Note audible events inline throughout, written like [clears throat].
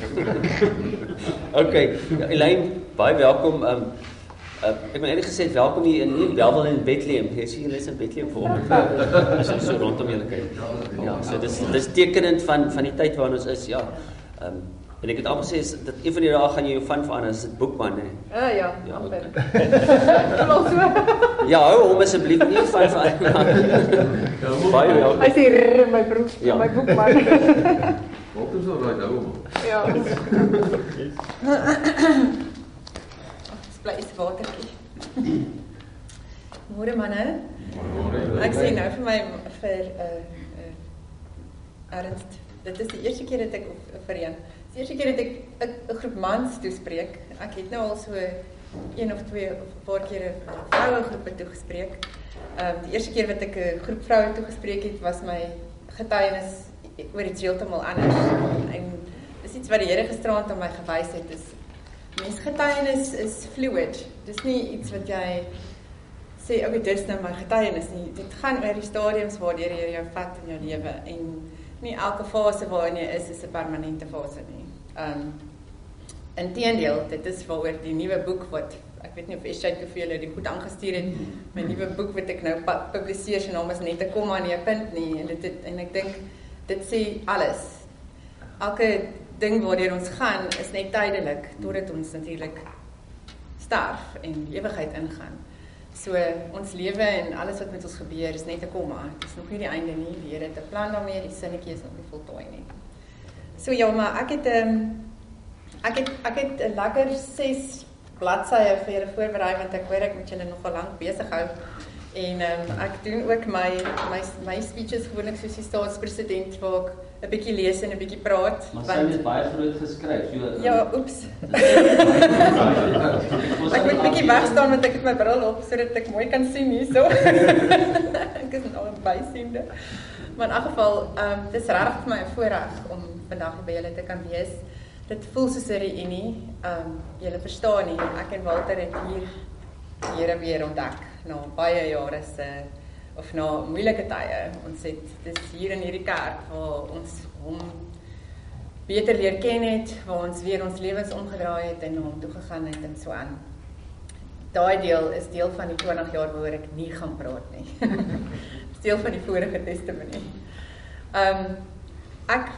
[laughs] okay, ja, Elaine, baie welkom. Um, uh, ek wil eintlik gesê welkom hier in Bellville in Bethlehem. Jy sien hulle is in Bethlehem hom. As [laughs] ons so rondom julle kyk. Ja, so dis dis tekenend van van die tyd waarin ons is, ja. Um, en ek het al gesê dat een van die dae gaan jy jou van verander as dit boekman hè. Uh, ja, ja. [laughs] ja, hou hom asseblief nie van verander. baie welkom. Hy sê my broer, ja. my boekman. Wat [laughs] is al daai nou? Ja. Bly is watertjie. Môre manne. Môre. Ek sê nou vir my vir 'n uh, uh, Ernst. Dit is die eerste keer dat ek vir een. Die eerste keer dat ek 'n groep mans toespreek. Ek het nou al so een of twee of 'n paar kere vroue groepe toegespreek. Ehm um, die eerste keer wat ek 'n groep vroue toegespreek het, was my getuienis oor iets heeltemal anders. En dis iets wat die Here gisteraand aan my gewys het is mens getuienis is fluid. Dis nie iets wat jy sê okay, dis nou my getuienis nie. Dit gaan oor die stadiums waardeur jy jou vat in jou lewe en nie elke fase waarin jy is is 'n permanente fase nie. Um inteendeel, dit is waaroor die nuwe boek wat ek weet nie of Eshay te veel die goed aangestuur het. My nuwe boek wat ek nou publiseer se naam is net 'n komma en 'n punt nie en dit het, en ek dink dit sê alles. Elke ding waardeur ons gaan is net tydelik totdat ons natuurlik sterf en ewigheid ingaan. So ons lewe en alles wat met ons gebeur is net 'n komma. Dit is nog nie die einde nie. Die Here het 'n plan daarmee. Die sinnetjie is nog nie voltooi nie. So ja, maar ek het 'n um, ehm, ek het ek het 'n lekker 6 bladsye vir julle voorberei want ek hoor ek moet julle nogal lank besig hou. En ehm um, ek doen ook my my my speeches gewoonlik soos die staatspresident waar ek 'n bietjie lees en 'n bietjie praat. Maar want, sy het baie groot geskryf. So um, Ja, oeps. [laughs] ek moet bietjie weg staan want ek het my bril op sodat ek mooi kan sien hierso. [laughs] ek is nou by siende. Maar in elk geval, ehm um, dis regtig vir my 'n voorreg om vandag by julle te kan wees. Dit voel soos 'n reunie. Ehm um, julle verstaan nie, ek en Walter het hier die Here weer ontdek na baie jare se of na moeilike tye. Ons het dis hier in hierdie kerk waar ons hom beter leer ken het, waar ons weer ons lewens omgedraai het en na hom toe gegaan het en so aan. Daai deel is deel van die 20 jaar waaroor ek nie gaan praat nie. [laughs] Deel van die vorige testimonie. Ehm um, ek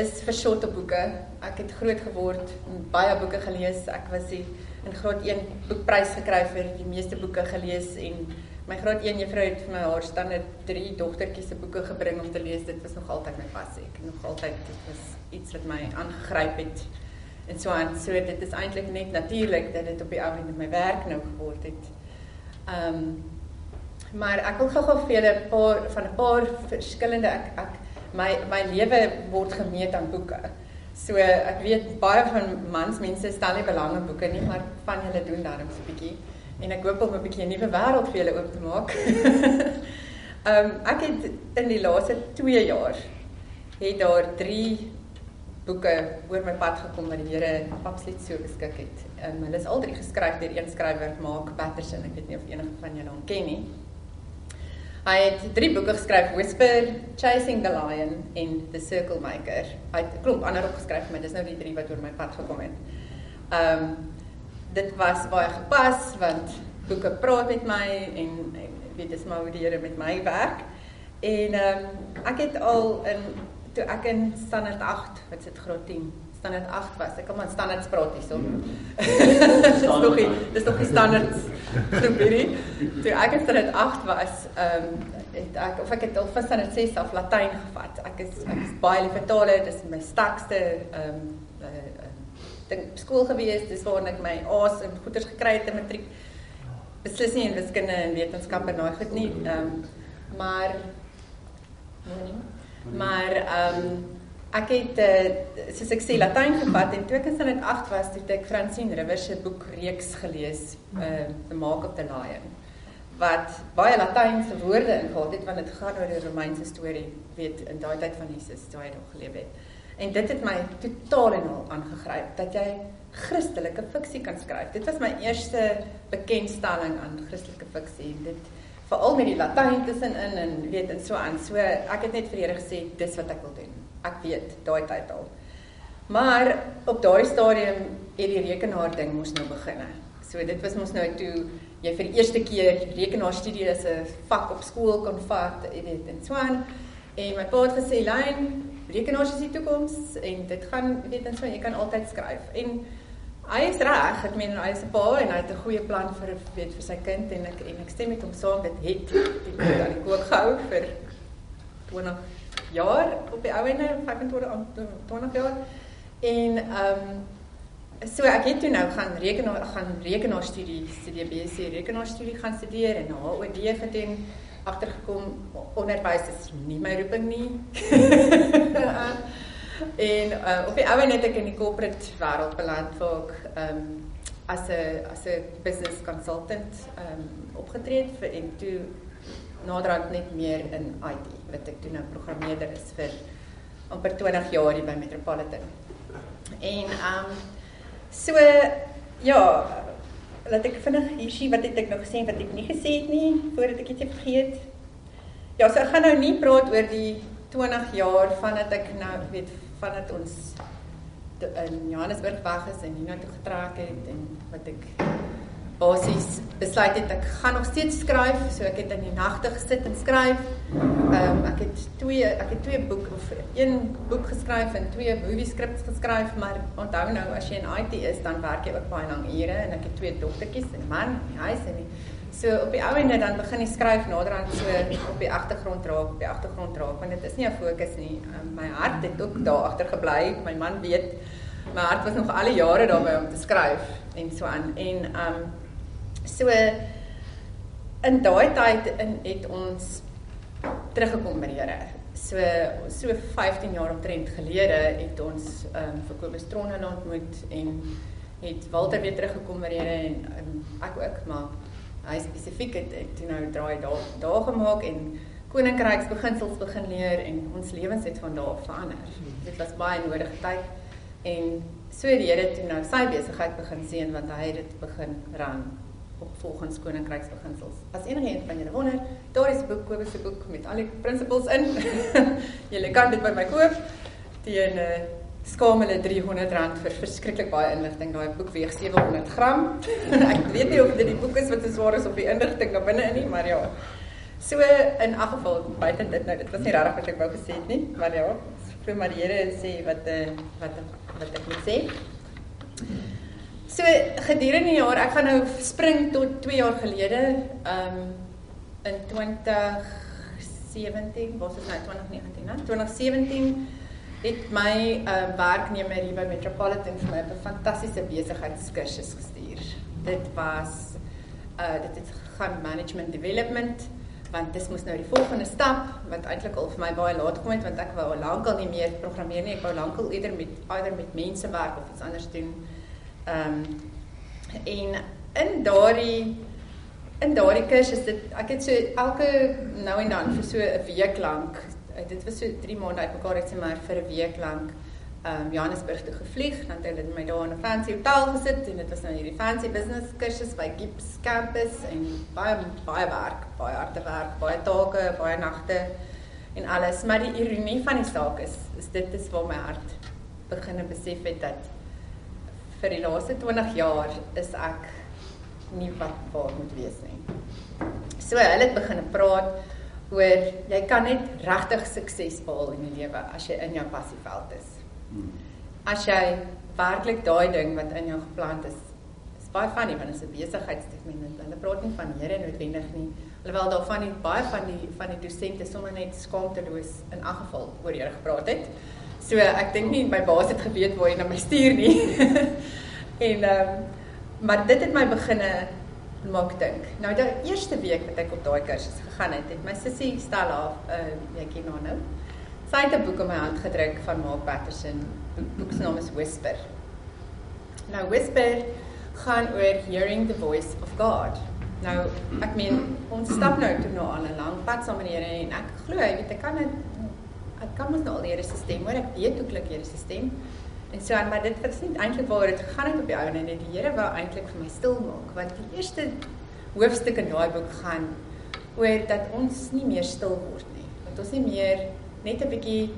is verskot op boeke. Ek het groot geword, baie boeke gelees. Ek was die in graad 1 boekprys gekry vir die meeste boeke gelees en my graad 1 juffrou het vir my haar standaard 3 dogtertjies se boeke gebring om te lees. Dit was nog altyd my passie. Ek nog altyd dit was iets wat my aangegryp het. En so aan so dit is eintlik net natuurlik dat dit op die ou end my werk nou geword het. Ehm um, maar ek wil gou-gou vir julle 'n paar van 'n paar verskillende ek ek my my lewe word gemeet aan boeke. So ek weet baie van mans mense stel nie belang in boeke nie, maar van hulle doen daarom so 'n bietjie en ek hoop om 'n bietjie 'n nuwe wêreld vir julle oop te maak. [laughs] Ehm um, ek het in die laaste 2 jaar het daar 3 boeke oor my pad gekom wat die Here absoluut so beskik het. Ehm um, hulle is al drie geskryf deur een skrywer, Mark Patterson. Ek weet nie of enige van julle hom ken nie. Hy het drie boeke geskryf: Whisper, Chasing the Lion en The Circle Maker. Hy het 'n klomp ander ook geskryf, maar dis nou die drie wat oor my pad gekom het. Ehm um, dit was baie gepas want boeke praat met my en ek weet dis maar hoe die Here met my werk. En ehm um, ek het al in toe ek in standaard 8, wat sit graad 10 standaard 8 was. Ek kom aan standaard spraak hierso. [laughs] dis nog die dis nog die standaard groep hierdie. Toe ek in standaard 8 was, ehm um, het ek of ek het al van standaard 6 af Latyn gevat. Ek is ek is baie lief vir tale. Dis my sterkste ehm um, uh, ding skool gewees. Dis waar ek my A's en goeters gekry het in matriek. Beslis nie in wiskunde en wetenskappe nou goed nie. Ehm um, maar nee, maar ehm um, Ek het uh, soos ek sê Latyn gevat en toe ek in standaard 8 was, het ek Francine Rivers se boek reeks gelees, uh The Mark of the Lion, wat baie Latynse woorde ingehad het want dit gaan oor 'n Romeinse storie, weet in daai tyd van Jesus toe hy nog geleef het. En dit het my totaal en al aangegryp dat jy Christelike fiksie kan skryf. Dit was my eerste bekendstelling aan Christelike fiksie. Dit veral met die Latyn tussenin en weet en so aan. So ek het net vir die Here gesê dis wat ek wil doen ek weet daai tyd al. Maar op daai stadium het die rekenaar ding moes nou begin. So dit was mos nou toe jy vir die eerste keer rekenaarstudie as 'n vak op skool kon vat, jy weet, en so aan. En my pa het gesê, "Lyn, rekenaars is die toekoms en dit gaan, weet en so, jy kan altyd skryf." En hy is reg, ek meen hy is 'n pa en hy het 'n goeie plan vir weet vir sy kind en ek en ek stem met hom saam dit het kind aan die kook gehou vir 20 jaar op die ou ene 25 20 jaar. En ehm um, so ek het toe nou gaan rekenaar gaan rekenaarstudie studie BSc rekenaarstudie gaan studeer en HOD gedoen agtergekom onderwys is nie my roeping nie. [laughs] en uh, op die ou ene het ek in die corporate wêreld beland waar ek ehm um, as 'n as 'n business consultant ehm um, opgetree het vir en toe naderhand net meer in IT wat ek toe nou programmeerder is vir amper 20 jaar hier by Metropolitan. En ehm um, so ja, laat ek vinnig hier sien wat het ek nog gesê wat ek nie gesê het nie voordat ek dit vergeet. Ja, so ek gaan nou nie praat oor die 20 jaar vandat ek nou weet vandat ons in Johannesburg weg is en hier na toe getrek het en wat ek basies besluit het ek gaan nog steeds skryf. So ek het in die nagte gesit en skryf. Ehm um, ek het twee ek het twee boeke of een boek geskryf en twee movie scripts geskryf, maar onthou nou as jy in IT is, dan werk jy ook baie lang ure en ek het twee dogtertjies en 'n man die huis en die, so op die ou ende dan begin jy skryf naderhand so op die agtergrond raak, op die agtergrond raak want dit is nie 'n fokus nie. Um, my hart het ook daar agter gebly. My man weet my hart was nog al die jare daarby om te skryf en so aan en ehm um, So in daai tyd in het ons teruggekom by die Here. So so 15 jaar omtrent gelede het ons ehm um, vir Kobus Tronne ontmoet en het Walter weer teruggekom by die Here en um, ek ook maar hy spesifiek het ek toe nou draai daar daar gemaak en koninkryks beginsels begin leer en ons lewens het van daar verander. Dit was baie nodige tyd en so die Here toe nou sy besigheid begin sien want hy het dit begin ran volgens koninkryksbeginsels. As enige een van julle wonder, daar is 'n boek, Kobus se boek met al die principles in. [laughs] julle kan dit by my koop teen 'n uh, eh, skamele R300 vir verskriklik baie inligting. Daai boek weeg 700 gram. [laughs] ek weet nie of dit die boek is wat so swaar is op die inligting daar binne in nie, maar ja. So in elk geval buite dit nou, dit was nie regtig wat ek wou gesê het nie, maar ja, vir maar die Here sê wat uh, wat wat ek moet sê. So gedurende die jaar, ek gaan nou spring tot 2 jaar gelede, ehm um, in 2017, was dit nou 2019, né? 2017 het my ehm uh, werknemer hier by Metropolitan vir my 'n fantastiese besigheidskursus gestuur. Dit was uh dit het gaan management development want dis mos nou die volgende stap wat eintlik al vir my baie laat gekom het want ek wou al lankal nie meer programmeer nie ek wou lankal eerder met eerder met mense werk of iets anders doen Ehm um, en in daardie in daardie kursus dit ek het so elke nou en dan vir so 'n week lank eh, dit was so 3 maande uitmekaar het sy maar vir 'n week lank ehm um, Johannesburg toe gevlieg dan het hulle my daar in 'n fancy hotel gesit en dit was nou hierdie fancy business kursus by Gips campus en baie baie werk baie harde werk baie take baie nagte en alles. Maar die ironie van die saak is is dit is waar my hart begin besef het dat vir die laaste 20 jaar is ek nie wat waar moet wees nie. So hulle het begin praat oor jy kan net regtig sukses behaal in die lewe as jy in jou passieveld is. As jy werklik daai ding wat in jou geplant is, is baie funny want dit is 'n besigheidstegment. Hulle praat nie van Here noodwendig nie. Alhoewel daar van die baie van die van die dosente sommer net skaamteloos in elk geval oor Here gepraat het. So ek dink nie my baas het geweet waar hy na my stuur nie. [laughs] en ehm um, maar dit het my beginne maak dink. Nou die eerste week wat ek op daai kursus gegaan het, het my sussie Stella, ehm uh, ek ken haar nou. Sy het 'n boek in my hand gedruk van Mark Patterson. Die boek se naam is Whisper. Nou Whisper gaan oor hearing the voice of God. Nou, ek meen ons stap nou toe na 'n lang pad saam met die Here en ek glo, jy weet, ek kan dit ek kan mos nou al die Here se stem hoor. Ek weet hoe klink Here se stem. En so aan maar dit was nie eintlik waar dit gegaan het op die ou en net die Here wou eintlik vir my stil maak want die eerste hoofstuk in daai boek gaan oor dat ons nie meer stil word nie. Dat ons nie meer net 'n bietjie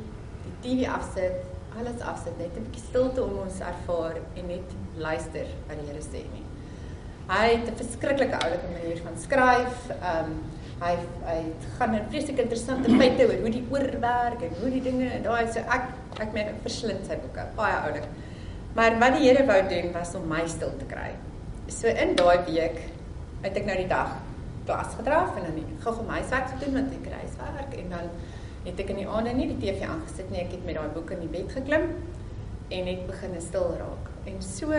die TV afsit, alles afsit, net 'n bietjie stilte om ons ervaar en net luister wat die Here sê nie. Hy het 'n verskriklike oulike manier van skryf. Ehm um, hy hy gaan 'n vreeslik interessante feite oor hoe die oor werk en hoe die dinge en daai so ek ek meen ek verslind sy boeke, baie oulik. Maar wat die Here wou doen was om my stil te kry. So in daai week het ek nou die dag klas gedraf en dan gou vir my werk gedoen met die kruiswerk en dan het ek in die aande nie die TV aangesit nie, ek het met daai boek in die bed geklim en net begin stil raak. En so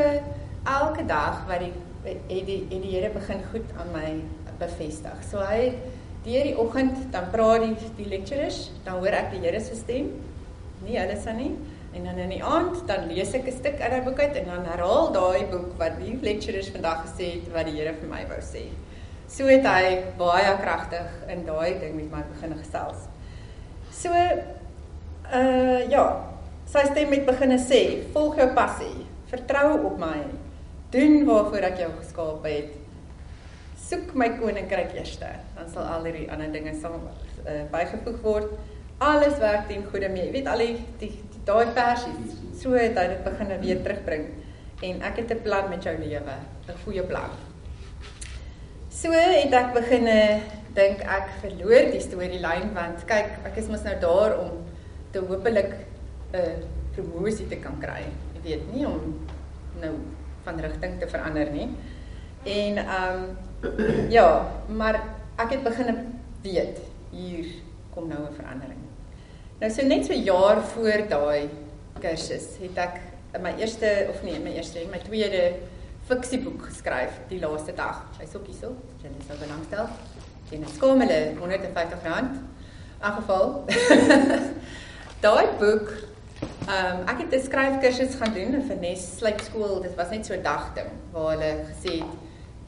elke dag wat die het die het die Here begin goed aan my bevestig. So hy die oggend dan praat die die lecturers, dan hoor ek die Here se stem. Nie hulle se nie. En dan in die aand dan lees ek 'n stuk uit daai boek uit en dan herhaal daai boek wat die lecturers vandag gesê het wat die Here vir my wou sê. So het hy baie kragtig in daai ding met my begin gesels. So uh ja, sy stem het begin sê, volg jou passie, vertrou op my, doen waarvoor ek jou geskaap het soek my koninkryk eers dan sal al hierdie ander dinge saam uh, bygevoeg word. Alles werk ten goeie. Mee jy weet al die die, daai versies so het hy dit begin weer terugbring. En ek het 'n plan met jou lewe 'n goeie plan. So het ek begin dink ek verloor die storielyn want kyk ek is mos nou daar om te hopelik 'n uh, promosie te kan kry. Jy weet nie om nou van rigting te verander nie. En ehm um, ja, maar ek het begin weet hier kom nou 'n verandering. Nou so net so jaar voor daai kursus het ek my eerste of nee, my eerste en my tweede fiksieboek geskryf die laaste dag. Hy's ook hierso, jy net sou belangstel. Teen 'n skomele R150. In geval [laughs] daai boek ehm um, ek het 'n skryfkursus gaan doen vir Nes Slypskool. Dit was net so 'n dag ding waar hulle gesê het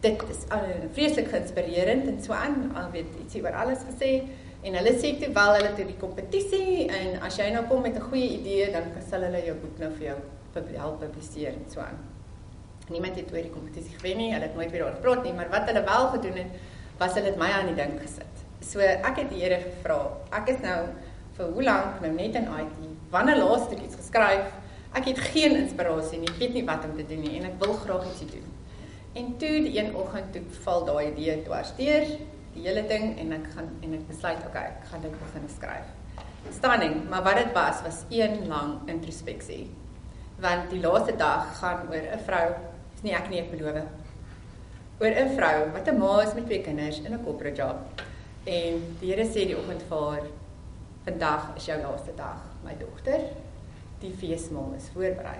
dit is al vreeslik geïnspirerend en so aan, al weet ietsie oor alles gesê en hulle sê toe wel hulle het die kompetisie en as jy nou kom met 'n goeie idee dan sal hulle jou boek nou vir jou help publiseer en so aan. Niemand het oor die kompetisie gewen nie, hulle het nooit weer oor gepraat nie, maar wat hulle wel gedoen het was hulle het my aan die ding gesit. So ek het die Here gevra. Ek is nou vir hoe lank nou net in IT. Wanneer laas ek iets geskryf? Ek het geen inspirasie nie, weet nie wat om te doen nie en ek wil graag iets doen. En toe die een oggend toe val daai idee dwars deur die hele ding en ek gaan en ek besluit okay, ek gaan dit begin skryf. Stunning, maar wat dit was was een lang introspeksie. Want die laaste dag gaan oor 'n vrou, is nie ek nie ek beloof. Oor 'n vrou wat 'n ma is met twee kinders in 'n corporate job. En die Here sê die oggend vir haar, vandag is jou laaste dag, my dogter. Die feesmaal is voorberei.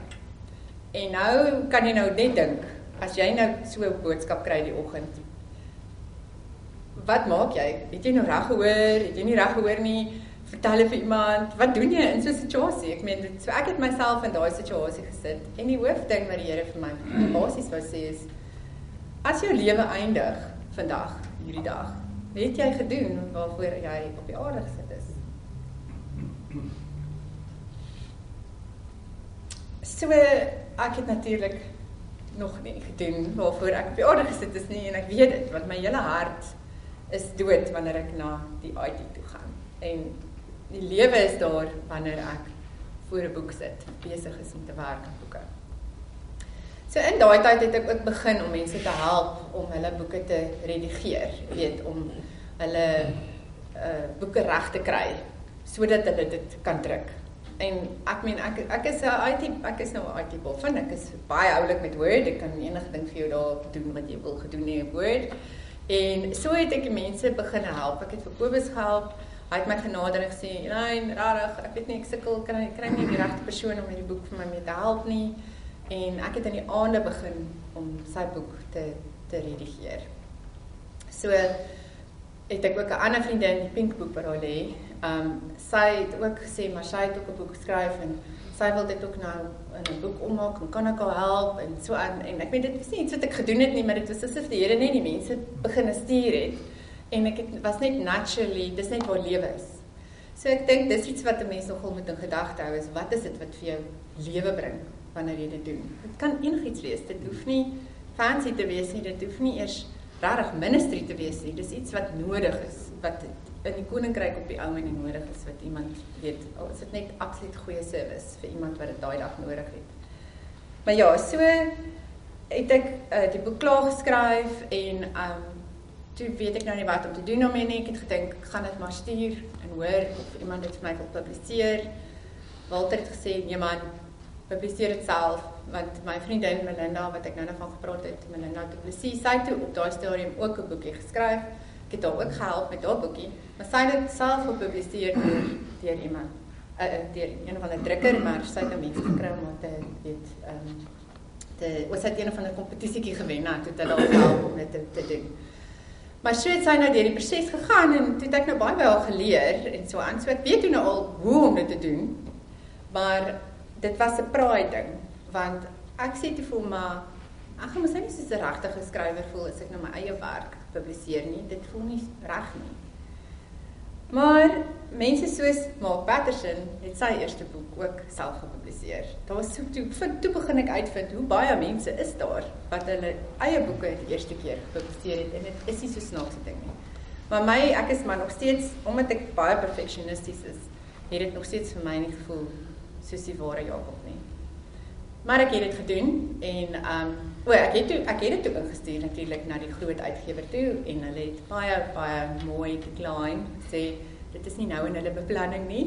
En nou kan jy nou net dink as jy nou so 'n boodskap kry die oggend. Wat maak jy? Het jy nou reg gehoor? Het jy nie reg gehoor nie? Vertel vir iemand, wat doen jy in so 'n situasie? Ek meen, so ek het myself in daai situasie gesit en die hoofding wat die Here vir my basies wou sê is as jou lewe eindig vandag, hierdie dag, het jy gedoen waarvoor jy op die aarde gesit is? So ek het natuurlik nog nie gedoen waarvoor ek op die aarde gesit is nie en ek weet dit want my hele hart is dood wanneer ek na die IT toe gaan. En die lewe is daar wanneer ek voor 'n boek sit, besig is om te werk aan boeke. So in daai tyd het ek ook begin om mense te help om hulle boeke te redigeer, weet om hulle uh boeke reg te kry sodat hulle dit kan druk en ek meen ek ek is 'n IT ek is nou 'n IT boffin ek is baie oulik met Word. Ek kan enige ding vir jou daar doen wat jy wil gedoen in Word. En so het ek mense begin help. Ek het vir Kobus gehelp. Hy het my genader en gesê nee rarig ek weet nie ek sukkel kan ek kry nie die regte persoon om hierdie boek vir my mee te help nie. En ek het in die aande begin om sy boek te te redigeer. So het ek ook 'n ander vriendin pink boek wat daar lê Ehm um, sy het ook gesê maar sy het ook 'n boek geskryf en sy wil dit ook nou in 'n boek ommaak en kan ek haar help en so aan en ek weet dit is nie iets wat ek gedoen het nie maar dit was asof die Here net die mense begin stuur het en ek het was net naturally dis net waar lewe is. So ek dink dis iets wat 'n mens nogal moet in gedagte hou is wat is dit wat vir jou lewe bring wanneer jy dit doen. Dit kan enigiets wees. Dit hoef nie fancy te wees nie. Dit hoef nie eers regtig ministry te wees nie. Dis iets wat nodig is wat in die koninkryk op die ou en nodig is wat iemand weet, oh, is dit net absoluut goeie service vir iemand wat dit daai dag nodig het. Maar ja, so het ek uh, die boek klaar geskryf en um toe weet ek nou nie wat om te doen daarmee nie. Ek het gedink ek gaan dit maar stuur en hoor of iemand dit vir my wil publiseer. Walter het gesê, "Nee man, publiseer dit self." Want my vriendin Melinda wat ek nou nog van gepraat het, Melinda het publiseer sy toe op daai stadium ook 'n boekie geskryf. Ek het haar ook gehelp met haar boekie, maar sy het dit self gepubliseer deur deur iemand. Uh, deur een van die drukker, maar sy het nou mense gekry om te weet ehm um, te was hy een van 'n kompetisietjie gewen het, het hulle al help om dit te, te doen. Maar so het sy nou deur die proses gegaan en toe het ek nou baie wel geleer en so aan. So ek weet hoe nou al hoe om dit te doen. Maar dit was 'n pride ding want ek sê te voel maar ek gaan mos nie soos 'n regte skrywer voel as ek nou my eie werk publiseer nie. Dit voel nie reg nie. Maar mense soos Mark Patterson het sy eerste boek ook self gepubliseer. Daar was so toe vind toe begin ek uitvind hoe baie mense is daar wat hulle eie boeke die eerste keer gepubliseer het en dit is nie so snaakse ding nie. Maar my ek is maar nog steeds omdat ek baie perfeksionisties is, het dit nog steeds vir my nie gevoel soos die ware Jakob nie. Maar ek het dit gedoen en ehm um, o, ek het toe ek het dit toe ingestuur natuurlik na die groot uitgewer toe en hulle het baie baie mooi geklein sê dit is nie nou in hulle beplanning nie.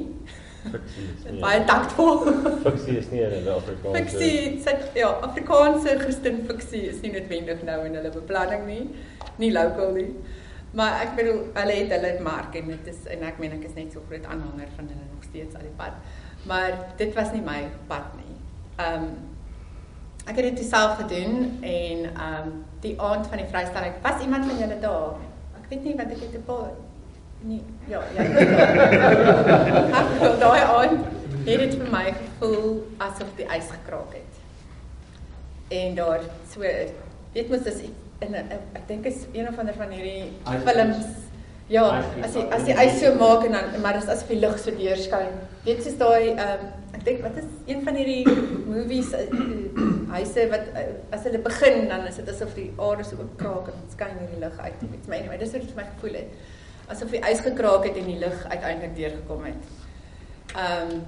Fiksie. [laughs] baie taktvol. fiksie is nie in hulle Afrikaanse. Fiksie, sê ja, Afrikaanse Christen fiksie is nie noodwendig nou in hulle beplanning nie. Nie local nie. Maar ek bedoel hulle het hulle mark en dit is en ek meen ek is net so groot aanhanger van hulle nog steeds al die pad. Maar dit was nie my pad nie. Ehm um, ek het dit self gedoen en ehm um, die aand van die vrystelling was iemand van julle daar. Ek weet nie wat ek het 'n paar nie ja, ja. [laughs] Ek het daai aand het dit vir my gevoel asof die ys gekraak het. En daar so weet mos dis in 'n ek dink is een of ander van hierdie films Ja, as jy as jy ys so maak en dan maar dis asof die lig so deurskyn. Weet jy daai ehm um, ek dink wat is een van hierdie movies uh, huise wat uh, as hulle begin dan is dit asof die aarde so oopkraak en skyn hierdie lig uit. Dit my anyway, dis wat dit vir my gevoel het. Asof die ys gekraak het en die lig uiteindelik deurgekom het. Ehm um,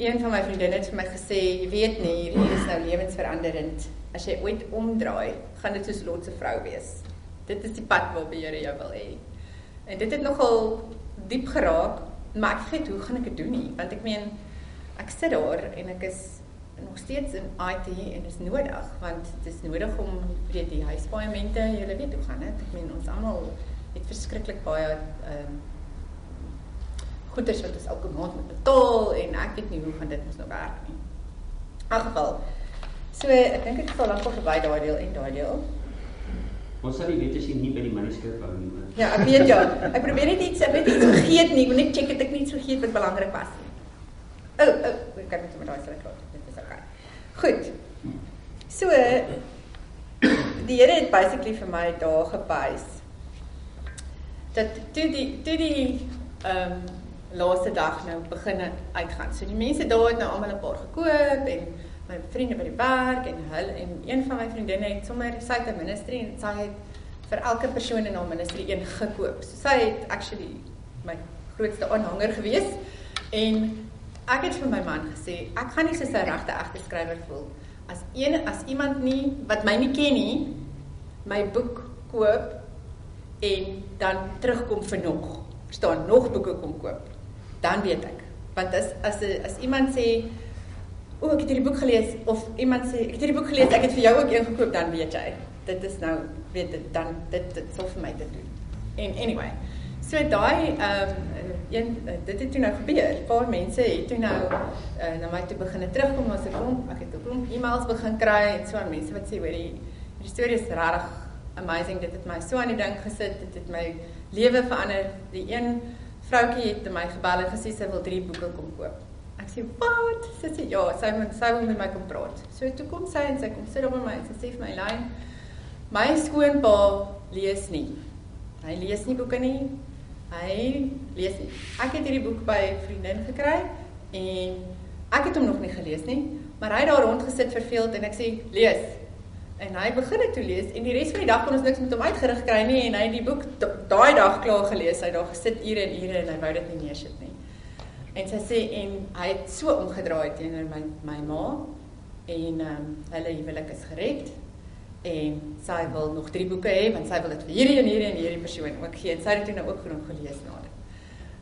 een van my vriendinne het vir my gesê, jy weet nie, hierdie is nou lewensveranderend. As jy ooit omdraai, gaan dit soos Lot se vrou wees. Dit is die pad waarop die Here jou wil hê. En dit het nogal diep geraak, maar ek weet hoe gaan ek dit doen nie, want ek meen ek sit daar en ek is nog steeds in IT en is nodig want dit is nodig om weet die huispaemente, jy weet hoe gaan dit? Ek meen ons almal het verskriklik baie ehm um, goederes wat ons elke maand moet betaal en ek weet nie hoe gaan dit ons nou werk nie. In elk geval. So ek dink ek sal lank verby daai deel en daai deel. Ons sal nie weet as jy nie by die manuskrip hou nie. Ja, ek weet ja. Ek probeer net iets, ek weet iets vergeet nie, ek moet net check het ek niks vergeet wat belangrik was nie. Oh, oh, ek kan net met daai sal klaar. Goed. So die Here het basically vir my daar gebuis. Dat toe die toe die ehm um, laaste dag nou begin uitgaan. So die mense daar het nou almal 'n paar gekoop en my vriende by die werk en hulle en een van my vriendinne het sommer sy het 'n ministry en sy het vir elke persoon in haar ministry een gekoop. So sy het actually my grootste aanhanger gewees en ek het vir my man gesê, ek gaan nie soos 'n regte egte skrywer voel. As een as iemand nie wat my nie ken nie my boek koop en dan terugkom vir nog staan nog boeke kom koop dan weet ek. Want as as as iemand sê o ek het hierdie boek gelees of iemand sê ek het hierdie boek gelees ek het vir jou ook een gekoop dan weet jy dit is nou weet dit dan dit dit sou vir my te doen. En anyway so daai ehm um, een eh, dit het toe nou gebeur. 'n Paar mense het toe nou uh, na my toe begine terugkom as ek kom. Ek het ook e-mails begin kry en so aan mense wat sê hoor die die storie is regtig amazing. Dit het my so aan die dink gesit. Dit het my lewe verander. Die een vroutjie het my gebel en gesê sy wil drie boeke kom koop. Ek sê wat? Sy sê ja, sy moet sy wil met my kom praat. So toe kom sy en sy kom sit op my en sy sê vir my lyn my skoonpa lees nie. Hy lees nie boeke nie. Hy lees nie. Ek het hierdie boek by 'n vriendin gekry en ek het hom nog nie gelees nie, maar hy het daar rond gesit verveeld en ek sê lees. En hy begin dit toe lees en die res van die dag kon ons niks met hom uitgerig kry nie en hy het die boek daai dag klaar gelees. Hy het daar gesit ure en ure en hy wou dit nie neersit nie. En sy sê en hy het so omgedraai teenoor my my ma en ehm um, hulle huwelik is gered en sy wil nog drie boeke hê want sy wil dit vir hierdie en hierdie en hierdie persoon ook gee en sy het dit nou ook genoeg gelees na dit.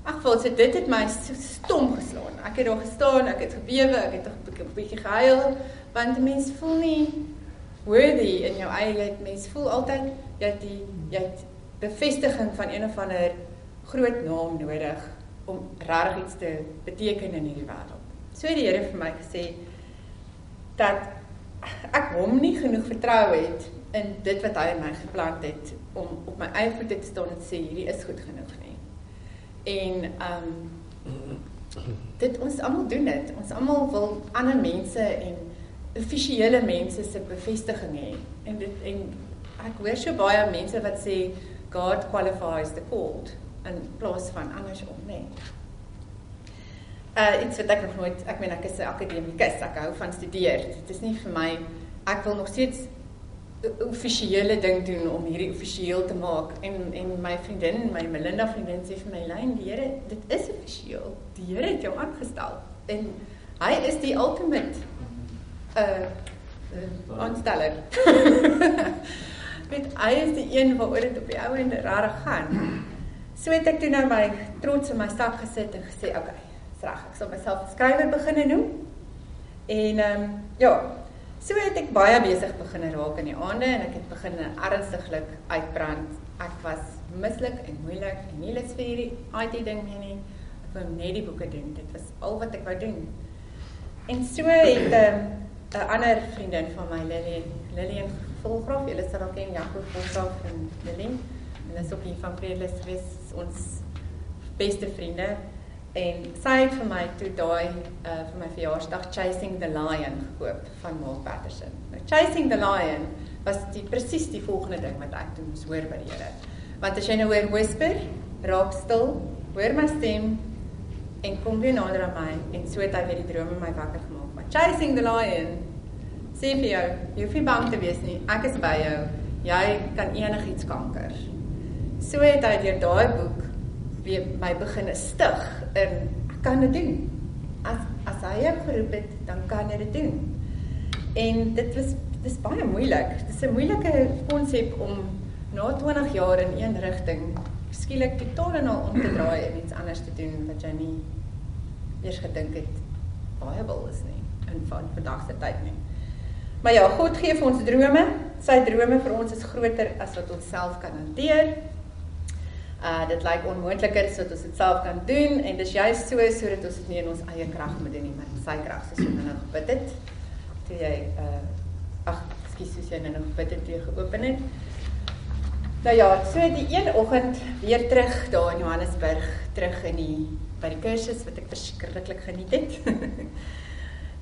Ag, vol so dit het my so stom geslaan. Ek het daar gestaan, ek het gebewe, ek het 'n bietjie gehuil want mense voel nie worthy in jou eie jy mens voel altyd jy het die jy het bevestiging van een of ander groot naam nodig om regtig iets te beteken in hierdie wêreld. So het die Here vir my gesê dat ek hom nie genoeg vertrou het in dit wat hy in my geplant het om op my eie voete te staan en sê hierdie is goed genoeg nie. En ehm um, dit ons almal doen dit. Ons almal wil ander mense en offisiële mense se bevestiging hê. En dit en ek hoor so baie mense wat sê God qualifies the called in plaas van andersom, nê. Nee. Uh iets wat ek nog nooit, ek meen ek is 'n akademikus, ek hou van studeer. Dit is nie vir my ek wil nog steeds offisiële ding doen om hierdie offisieel te maak en en my vriendin, my Melinda vriendin sê vir my lyn, die Here, dit is offisieel. Die Here het jou aangestel en hy is die ultimate 'n uh, uh, aansteller. [laughs] Met hy is die een waaroor dit op die ou en regtig gaan. So het ek toe nou my trots in my sak gesit en gesê, "Oké, okay, reg. Ek sal myself skrywer begine noem." En ehm um, ja, so het ek baie besig begin raak in die aande en ek het begin ernstiglik uitbrand. Ek was mislik en moeilik en nie lus vir hierdie IT ding meer nie. Ek wou net die boeke doen. Dit was al wat ek wou doen. En so het ehm um, 'n ander vriendin van my Lillian, Lillian Volgraf, julle sal ook ken Jaco Volgraf en Lillian. Hulle is ook hier van Predelis gewees, ons beste vriende. En sy het vir my toe daai uh vir my verjaarsdag Chasing the Lion gekoop van Mark Patterson. Nou Chasing the Lion was die presies die volgende ding wat ek toe moes hoor by die Here. Want as jy nou hoor whisper, raak stil, hoor my stem en kom weer nader aan my en so het hy weer die drome my wakker gemaak chasing the lion. Sê vir jou, jy hoef nie bang te wees nie. Ek is by jou. Jy kan enigiets kanker. So het hy deur daai boek weer my begin stig in ek kan dit doen. As as hy jou geroep het, dan kan jy dit doen. En dit was dis baie moeilik. Dis 'n moeilike konsep om na 20 jaar in een rigting skielik totaal en al om te draai en iets anders te doen wat jy nie eers gedink het baie wil is nie in van vandag se tyd nie. Maar ja, God gee vir ons drome. Sy drome vir ons is groter as wat ons self kan hanteer. Uh dit lyk onmoontliker wat ons dit self kan doen en dis juist so sodat ons dit nie in ons eie krag moet doen nie, maar in sy krag soos jy nou gebid het. Toe jy uh ag, ekskuus, soos jy nou gebid het, jy geopen het. Nou ja, so die een oggend weer terug daar in Johannesburg, terug in die by die kursus wat ek verskriklik geniet het. [laughs]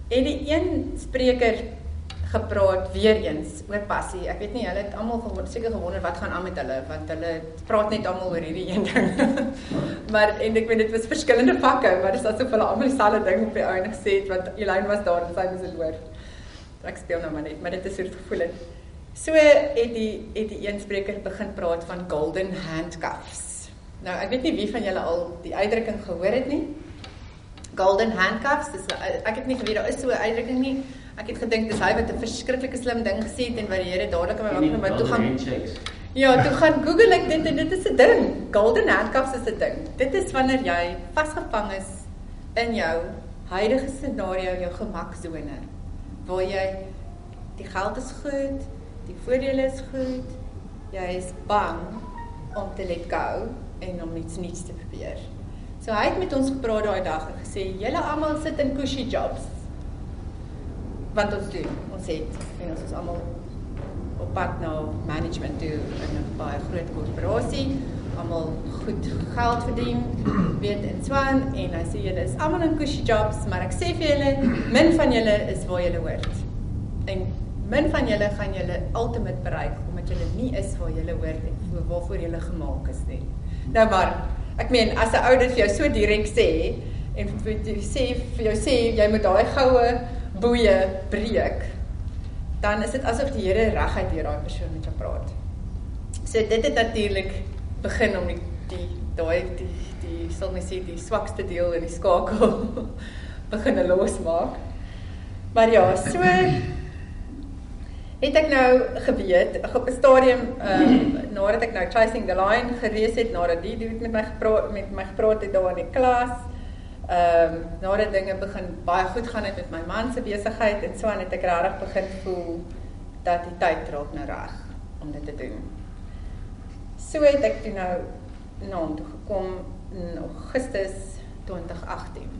En die een spreker gepraat weer eens oor passie. Ek weet nie hulle het almal gewonder, seker gewonder wat gaan aan met hulle want hulle praat net almal oor hierdie een ding. [laughs] maar en ek weet dit was verskillende vakke, maar dis asof hulle almal dieselfde ding op die einde gesê het want Elyn was daar en sy moes dit hoor. Ek speel nou maar net, maar dit is so 'n gevoel. So het die het die een spreker begin praat van golden handcuffs. Nou ek weet nie wie van julle al die uitdrukking gehoor het nie golden handcuffs. Dis ek het nie geweet daar is so 'n uitdrukking nie. Ek het gedink dis hy wat 'n verskriklike slim ding gesê het en wat die Here dadelik aan my wag maar toe gaan Ja, toe gaan Google ek dit en dit is 'n ding. Golden handcuffs is 'n ding. Dit is wanneer jy vasgevang is in jou huidige scenario, jou gemaksone waar jy die geld is goed, die voordele is goed. Jy is bang om te let go en om iets nuuts te probeer. So hy het met ons gepraat daai dag en gesê julle almal sit in cushy jobs. Wat ons doen, ons het en ons is almal op pad na management toe in 'n baie groot korporasie, almal goed geld verdien, [clears throat] weet en swaan en hy sê julle is almal in cushy jobs, maar ek sê vir julle, [clears throat] min van julle is waar julle hoort. En min van julle gaan julle ultimate bereik omdat julle nie is waar julle hoort en waarvoor julle gemaak is nie. Nou maar Ek meen as 'n ou dit vir jou so direk sê en vir jy sê vir jou sê jy moet daai goue boeye breek, dan is dit asof die Here reguit deur daai persoon met jou praat. So dit het natuurlik begin om die die daai die die sal mens sê die swakste deel in die skakel [laughs] begin losmaak. Maar ja, so het ek nou geweet op 'n stadium ehm uh, nadat ek nou Chasing the Lion gelees het, nadat die dude met my gepraat met my gepraat het daar in die klas. Ehm um, nadat dinge begin baie goed gaan het met my man se besigheid en so aan het ek regtig begin voel dat die tyd raak nou reg om dit te doen. So het ek toe nou na hom toe gekom in Augustus 2018.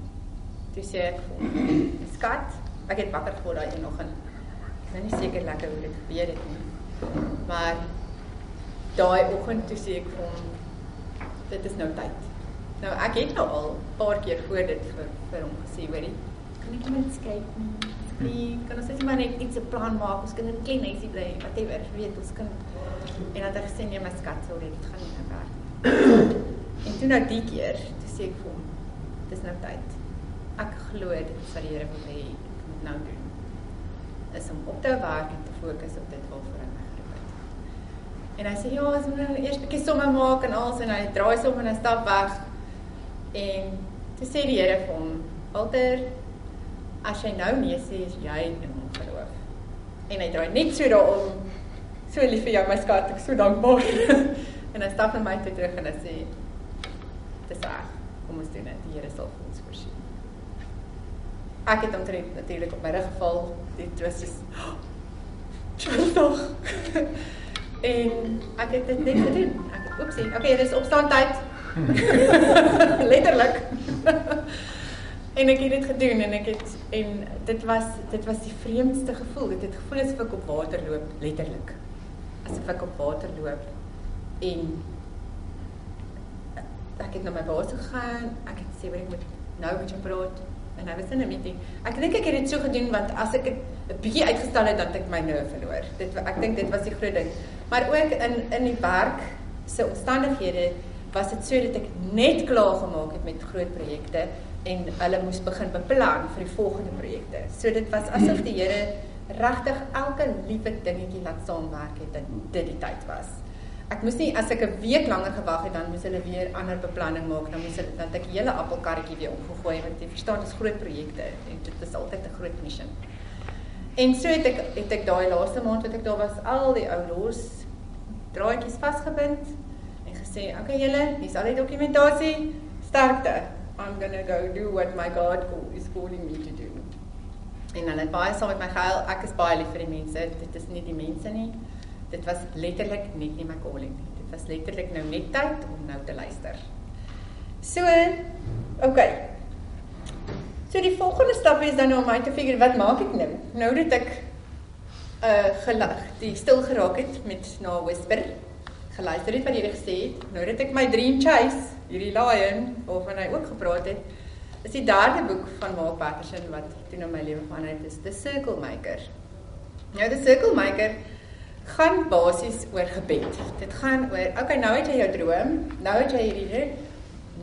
Toe sê ek vir hom, "Skat, ek het wakker geword daai nog en nou nie seker lekker hoe dit gebeur het nie. Maar daai oggend toe sê ek vir hom dit is nou tyd. Nou ek het nou al 'n paar keer voor dit vir vir hom gesê, hoorie, kan ek net skryf nie? Nee, kan ons net maar net iets 'n plan maak. Ons kan 'n klein huisie bly, whatever, weet ons kan en dan het hy gesê nee, my skat, sorry, dit gaan nie nou werk. en toe nou die keer, toe sê ek vir hom, dis nou tyd. Ek glo dit is wat die Here wil hê ek moet nou doen is om op te werk en te fokus op dit waarvoor hy my geroep het. En hy sê ja, as moet nou eers 'n bietjie somme maak en alles en hy draai somme en hy stap weg. En toe sê die Here vir hom, "Walter, as jy nou nee sê, is jy in hom geloof." En hy draai net so daarom. So lief vir jou my skat, ek so dankbaar. [laughs] en hy stap met my toe terug en hy sê, "Dis reg. Kom ons doen dit. Die Here sal ons voorsien." ek het omtrent natuurlik op my rug geval. Dit [gasps] was so Tjonsdag. [laughs] en ek het dit net gedoen. Ek het oepsie. Okay, dis opstaan tyd. [laughs] Letterlik. [laughs] en ek het dit gedoen en ek het en dit was dit was die vreemdste gevoel. Dit het gevoel asof ek op water loop, letterlik. Asof ek op water loop en ek het na my baas gegaan. Ek het sê ek moet nou met jou praat en hy was in 'n meeting. Ek dink ek het dit so gedoen want as ek 'n bietjie uitgestel het dan het ek my nerve verloor. Dit ek dink dit was die groot ding. Maar ook in in die werk se omstandighede was dit so dat ek net klaar gemaak het met groot projekte en hulle moes begin beplan vir die volgende projekte. So dit was asof die Here regtig elke liewe dingetjie laat saamwerk het dat dit die tyd was ek moes nie as ek 'n week langer gewag het dan moes hulle weer ander beplanning maak dan moes hulle dan ek hele appelkarretjie weer omgegooi want jy verstaan dit is groot projekte en dit is altyd 'n groot mission. En so het ek het ek daai laaste maand wat ek daar was al die ou los draadjies vasgebind gesê okay julle hier's al die dokumentasie sterkte I'm going to go do what my God is calling me to do. En hulle het baie saam met my gehuil. Ek is baie lief vir die mense. Dit is nie die mense nie dit was letterlik net nie my calling nie. Dit was letterlik nou net tyd om nou te luister. So, okay. So die volgende stap is dan nou om my te figure wat maak ek nou? Nou dat ek uh gelag, die stil geraak het met na whisper geluister het wat jy gesê het. Nou dat ek my dream chase, hierdie lion waarvan hy ook gepraat het, is die derde boek van Mark Patterson wat toe nou my lewe verander het, is The Circle Maker. Nou The Circle Maker gaan basies oor gebed. Dit gaan oor, okay, nou het jy jou droom, nou het jy hierdie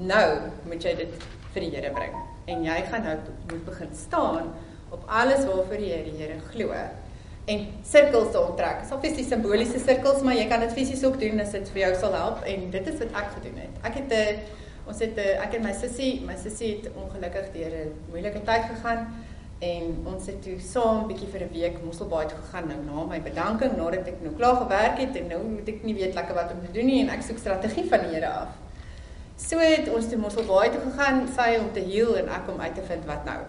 nou moet jy dit vir die Here bring. En jy gaan nou moet begin staan op alles waarvoor jy die Here glo. En sirkels te onttrek. Dit is obviously simboliese sirkels, maar jy kan dit fisies ook doen as dit vir jou sal help en dit is wat ek gedoen het. Ek het 'n eh, ons het 'n eh, ek en my sussie, my sussie het ongelukkig deur 'n moeilike tyd gegaan en ons het toe saam bietjie vir 'n week Mosselbaai toe gegaan nou na my bedanking nadat ek nou klaar gewerk het en nou moet ek nie weet lekker wat om te doen nie en ek soek strategie van die Here af. So het ons toe Mosselbaai toe gegaan, sy om te heel en ek om uit te vind wat nou.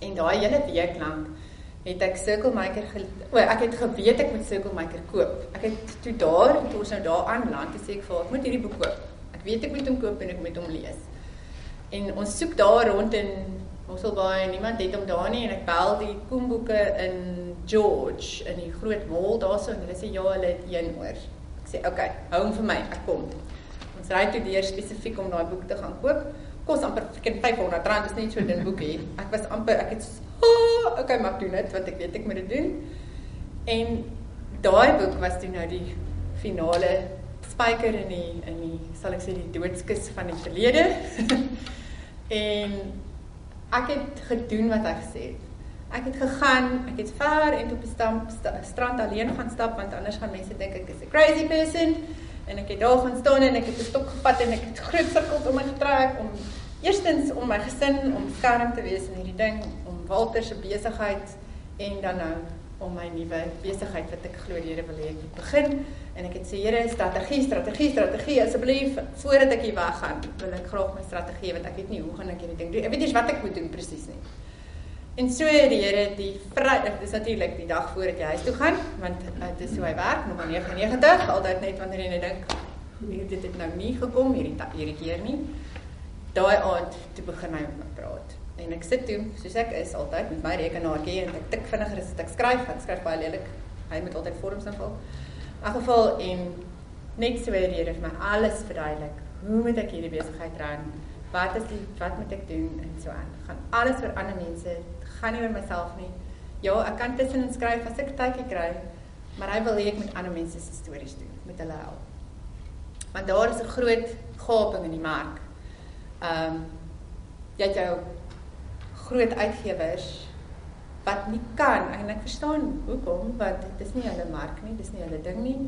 En daai hele week lank het ek Circle Maker o, ek het geweet ek moet Circle Maker koop. Ek het toe daar toe ons nou daar aanland, toe sê ek vir ek moet hierdie boek koop. Ek weet ek moet hom koop en ek moet hom lees. En ons soek daar rond in Mosselbaai, niemand het hom daar nie en ek bel die koemboeke in George in die groot mall daarso en hulle sê ja, hulle het een oor. Ek sê okay, hou hom vir my, ek kom. Ons ry toe deur spesifiek om daai boek te gaan koop. Kos amper vir 500 rand, is net so 'n dun boekie. Ek was amper ek het oh, okay, maar doen dit want ek weet ek moet dit doen. En daai boek was toe nou die finale spyker in die in die sal ek sê die doodskus van die verlede. [laughs] en ek het gedoen wat hy gesê het. Ek het gegaan, ek het ver en op die stamp, st strand alleen gaan stap want anders gaan mense dink ek is 'n crazy person. En ek het daar gaan staan en ek het 'n stok gevat en ek het groot sirkels om my getrek om eerstens om my gesin om skerm te wees in hierdie ding, om Walter se besigheid en dan nou om my nuwe besigheid wat ek glo die Here wil hê ek moet begin. En ek het sê Here strategie strategie strategie asseblief voordat ek hier weggaan wil ek graag my strategie want ek weet nie hoe gaan ek hierdie ding doen. Ek weet nie wat ek moet doen presies nie en so die Here die vrydag dis natuurlik die dag voordat jy huis toe gaan want dit is hoe hy werk nommer 99 altyd net wanneer jy net dink hier dit het nou nie gekom hierdie hierdie keer nie daai aand toe begin hy met my praat En ek sit toe, soos ek is altyd met my rekenaartjie en ek tik vinniger as ek skryf, ek skryf baie lelik. Hy moet altyd vorms invul. In elk geval en net so weer hier vir my alles verduidelik. Hoe moet ek hierdie besigheid ran? Wat is die wat moet ek doen en so aan. Gaan alles oor ander mense, gaan nie oor myself nie. Ja, ek kan tussenin skryf as ek tydjie kry, maar hy wil hê ek moet ander mense se stories doen, met hulle help. Want daar is 'n groot gaping in die mark. Ehm um, jy het jou groot uitgewers wat nie kan en ek verstaan hoekom want dit is nie hulle mark nie, dis nie hulle ding nie.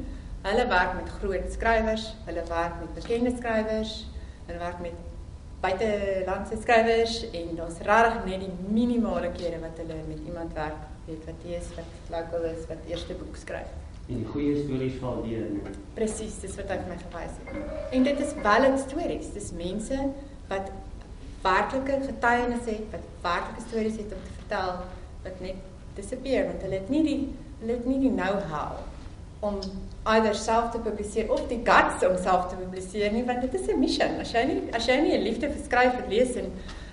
Hulle werk met groot skrywers, hulle werk met bekende skrywers, hulle werk met buitelandse skrywers en daar's regtig net die minimale kere wat hulle met iemand werk, weet wat jy is, wat local is, wat eerste boek skryf. En goeie stories val deur. Presies, dis wat ek my verwys het. En dit is valid stories. Dis mense wat werklike getuienis het, wat werklike stories het om te vertel wat net disappear want hulle het nie die hulle het nie die know-how om either self te publiseer of die guts om self te publiseer nie want dit is 'n missie. As jy nie as jy nie 'n liefde vir skryf en lees en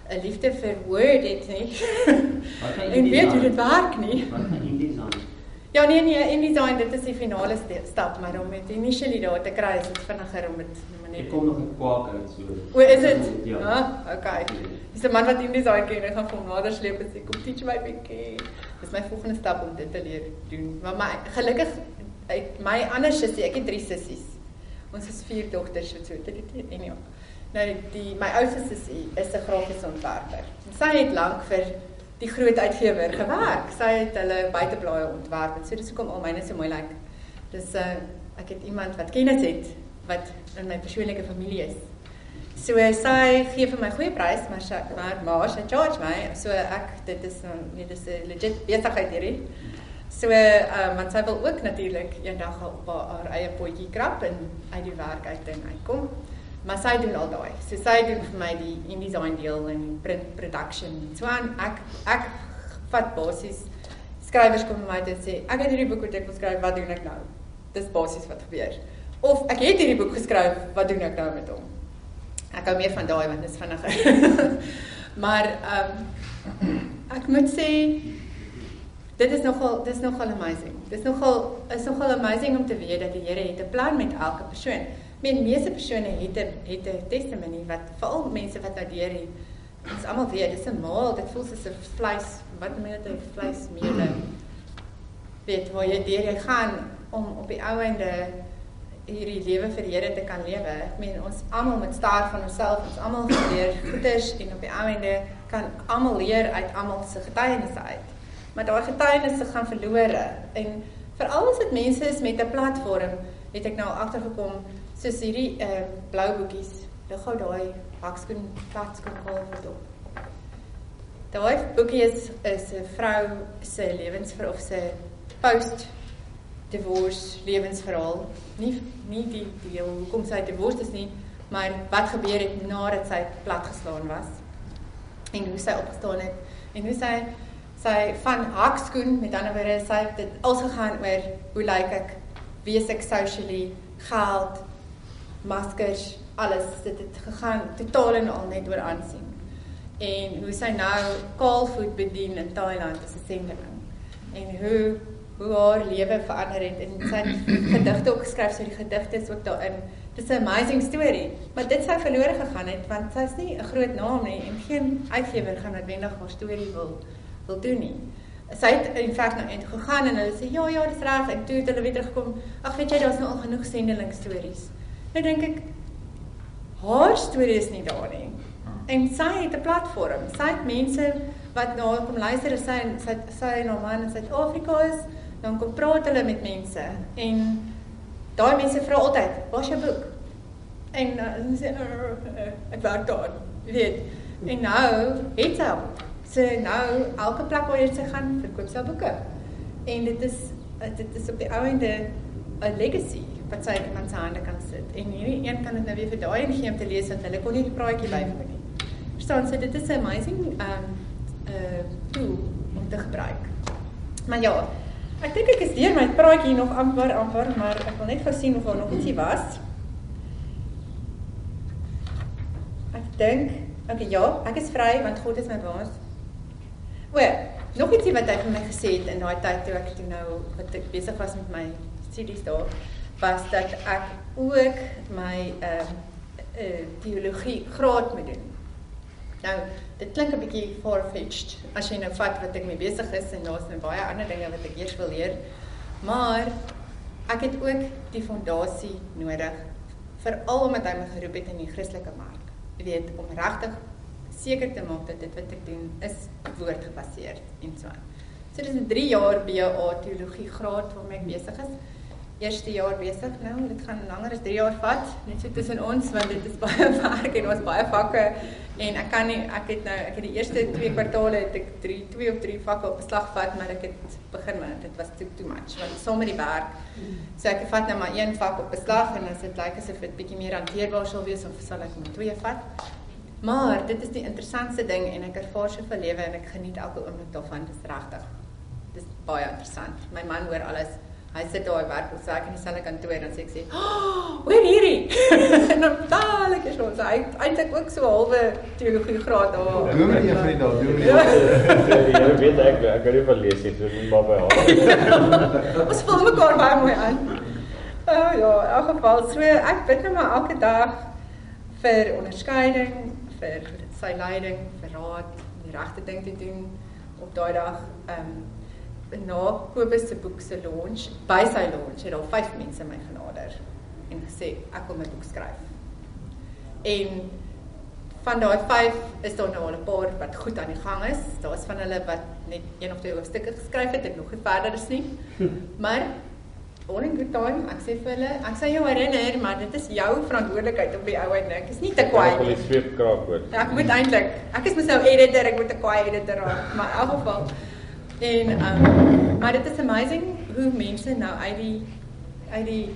'n liefde vir word het nie. [laughs] en weet jy dit werk nie. Ja nee nee, InDesign dit is die finale stap, maar om dit initially daar te kry is dit vinniger om dit Ek kom nog 'n kwak uit so. O, is dit? Ja. Ah, okay. Dis 'n man wat InDesign ken, ek gaan hom nader sleep en sê kom teach my bietjie. Dis my volgende stap om dit te leer doen. Maar my gelukkig uit my ander sussie, ek het drie sissies. Ons is vier dogters so so dit en ja. Nou die my oudste sussie is 'n grafiese ontwerper. Sy het lank vir die groot uitgewer gewerk. Sy het hulle buiteblaaie ontwerp. So dis hoekom al myne so mooi lyk. Like. Dis 'n uh, ek het iemand wat kennis het wat in my persoonlike familie is. So sy gee vir my goeie prys, maar sy maar maar sy charge my. So ek dit is nou nee dis 'n legit besigheid hierdie. So ehm um, want sy wil ook natuurlik eendag op haar eie potjie krap en uit die werk uit ding uitkom. Maar sy doen al daai. So sy doen vir my die InDesign deel en print production. So aan ek ek vat basies skrywers kom by my en sê ek het hierdie boek wat ek wil skryf, wat doen ek nou? Dis basies wat gebeur. Of ek het hierdie boek geskryf, wat doen ek nou met hom? Ek hou meer van daai want dit is vinniger. [laughs] maar ehm um, ek moet sê dit is nogal dis nogal amazing. Dis nogal is nogal amazing om te weet dat die Here het 'n plan met elke persoon. Men meeste persone het 'n het 'n testimony wat veral mense wat nou deur die ons almal weet dis 'n maal, dit voel soos 'n vleis, wat mense dit vleismeule. Weet waar jy deur jy gaan om op die ou einde hierdie lewe vir die Here te kan lewe. Ek meen ons almal moet staar van onsself. Ons almal geleer goeders en op die einde kan almal leer uit almal se getuienisse uit. Maar daai getuienisse gaan verlore en veral as dit mense is met 'n platform, het ek nou agtergekom soos hierdie uh blou boekies. Hulle gou daai hakskoen platskoen kool vir dop. Daai boekie is is 'n vrou se lewensverlof se post divorce lewensverhaal. Nie nie die deel hoekom sy divorce is nie, maar wat gebeur het nadat sy platgeslaan was. En hoe sy opgestaan het en hoe sy sy van hakskoen met ander woorde sy het dit als gegaan oor hoe lyk ek? Wie is ek socially? Geld, maskers, alles dit het gegaan totaal en al net oor aansien. En hoe sy nou kaalvoet bedien in Thailand as 'n sendeling. En hoe hoe haar lewe verander het en sy gedigte ook geskryf, so die gedigte is ook daarin. Dis 'n amazing storie, maar dit sou verlore gegaan het want sy's nie 'n groot naam nie en geen uitgewer gaan noodwendig haar storie wil wil doen nie. Sy het in feite nou intoe gegaan en hulle sê ja ja, dis reg en toe het hulle weer teruggekom. Ag weet jy, daar's nou al genoeg sendeling stories. Nou dink ek haar storie is nie daar nie. En sy het 'n platform. Sy het mense wat na kom luister is sy sy sy na man in Suid-Afrika is, dan kom praat hulle met mense en daai mense vra altyd, "Waar's jou boek?" En uh, hulle sê, uh, uh, "Ek werk daar." Weet. En nou het sy Sy nou elke plek waar sy gaan, verkoop sy boeke. En dit is dit is op die ou ende 'n legacy wat sy iemand se hande kan sit. En hierdie een kan dit nou weer vir daai een gee om te lees want hulle kon nie die praatjie byvoeg nie. Verstaan sy dit is 'n amazing um uh tool om te gebruik. Maar ja, ek dink ek is deur my praatjie nog amper amper, maar ek wil net gou sien of daar nog ietsie was. Ek dink, okay ja, ek is vry want God is my baas. O, nog ietsie wat hy vir my gesê het in daai tyd toe ek toe nou wat ek besig was met my studies daar was dat ek ook my ehm uh, uh, teologie graad moet doen. Nou, dit klink 'n bietjie far-fetched as jy nou vat wat ek mee besig is en daar's nou baie ander dinge wat ek eers wil leer. Maar ek het ook die fondasie nodig veral omdat hy my geroep het in die Christelike mark. Jy weet om regtig seker te maak dat dit wat ek doen is woordgebaseerd en so aan. So dis 'n 3 jaar BA teologie graad waarmee ek besig is eerste jaar besig nou. Dit gaan langer as 3 jaar vat, net so tussen ons want dit is [laughs] baie werk en ons baie vakke en ek kan nie ek het nou ek het die eerste 2 kwartale het ek 3 2 of 3 vakke op beslag vat, maar ek het begin maar dit was too too much want saam met die werk. So ek vat nou maar een vak op beslag en as dit lyk asof dit bietjie meer hanteerbaar sal wees of sal ek maar twee vat. Maar dit is die interessantste ding en ek ervaar soveel lewe en ek geniet elke oomblik daarvan. Dit is regtig. Dit is baie interessant. My man hoor alles Hy sit daar werk op sy in dieselfde kantoor en sê ek sê, "Oh, hoor hierdie." [laughs] en dan daal ek so, hy eintlik ook so halwe teologie graad daar. Doen jy vir die daar, doen jy. Jy weet ek ek kan nie van lees nie, so moet maar by haar. [laughs] Ons vul mekaar baie mooi aan. Oh, ja, in elk geval so ek bid net maar elke dag vir onderskeiding, vir sy leiding, vir raad, die regte ding te doen op daai dag. Ehm um, na Kobus se boek se launch, by sy launch het al 5 mense my genader en gesê ek wil my boek skryf. En van daai 5 is daar nou al 'n paar wat goed aan die gang is. Daar's van hulle wat net een of twee hoofstukke geskryf het en nog nie verder is nie. Maar all in good time, ek sê vir hulle, ek sê jou herinner, maar dit is jou verantwoordelikheid op die ou uit nik. Ek is nie te kwaai nie. Ek wil sweep kraak hoor. Ek moet eintlik, ek is mos nou editor, ek moet 'n kwaai editor raak, maar in elk geval En um maar dit is amazing hoe mense nou uit die uit die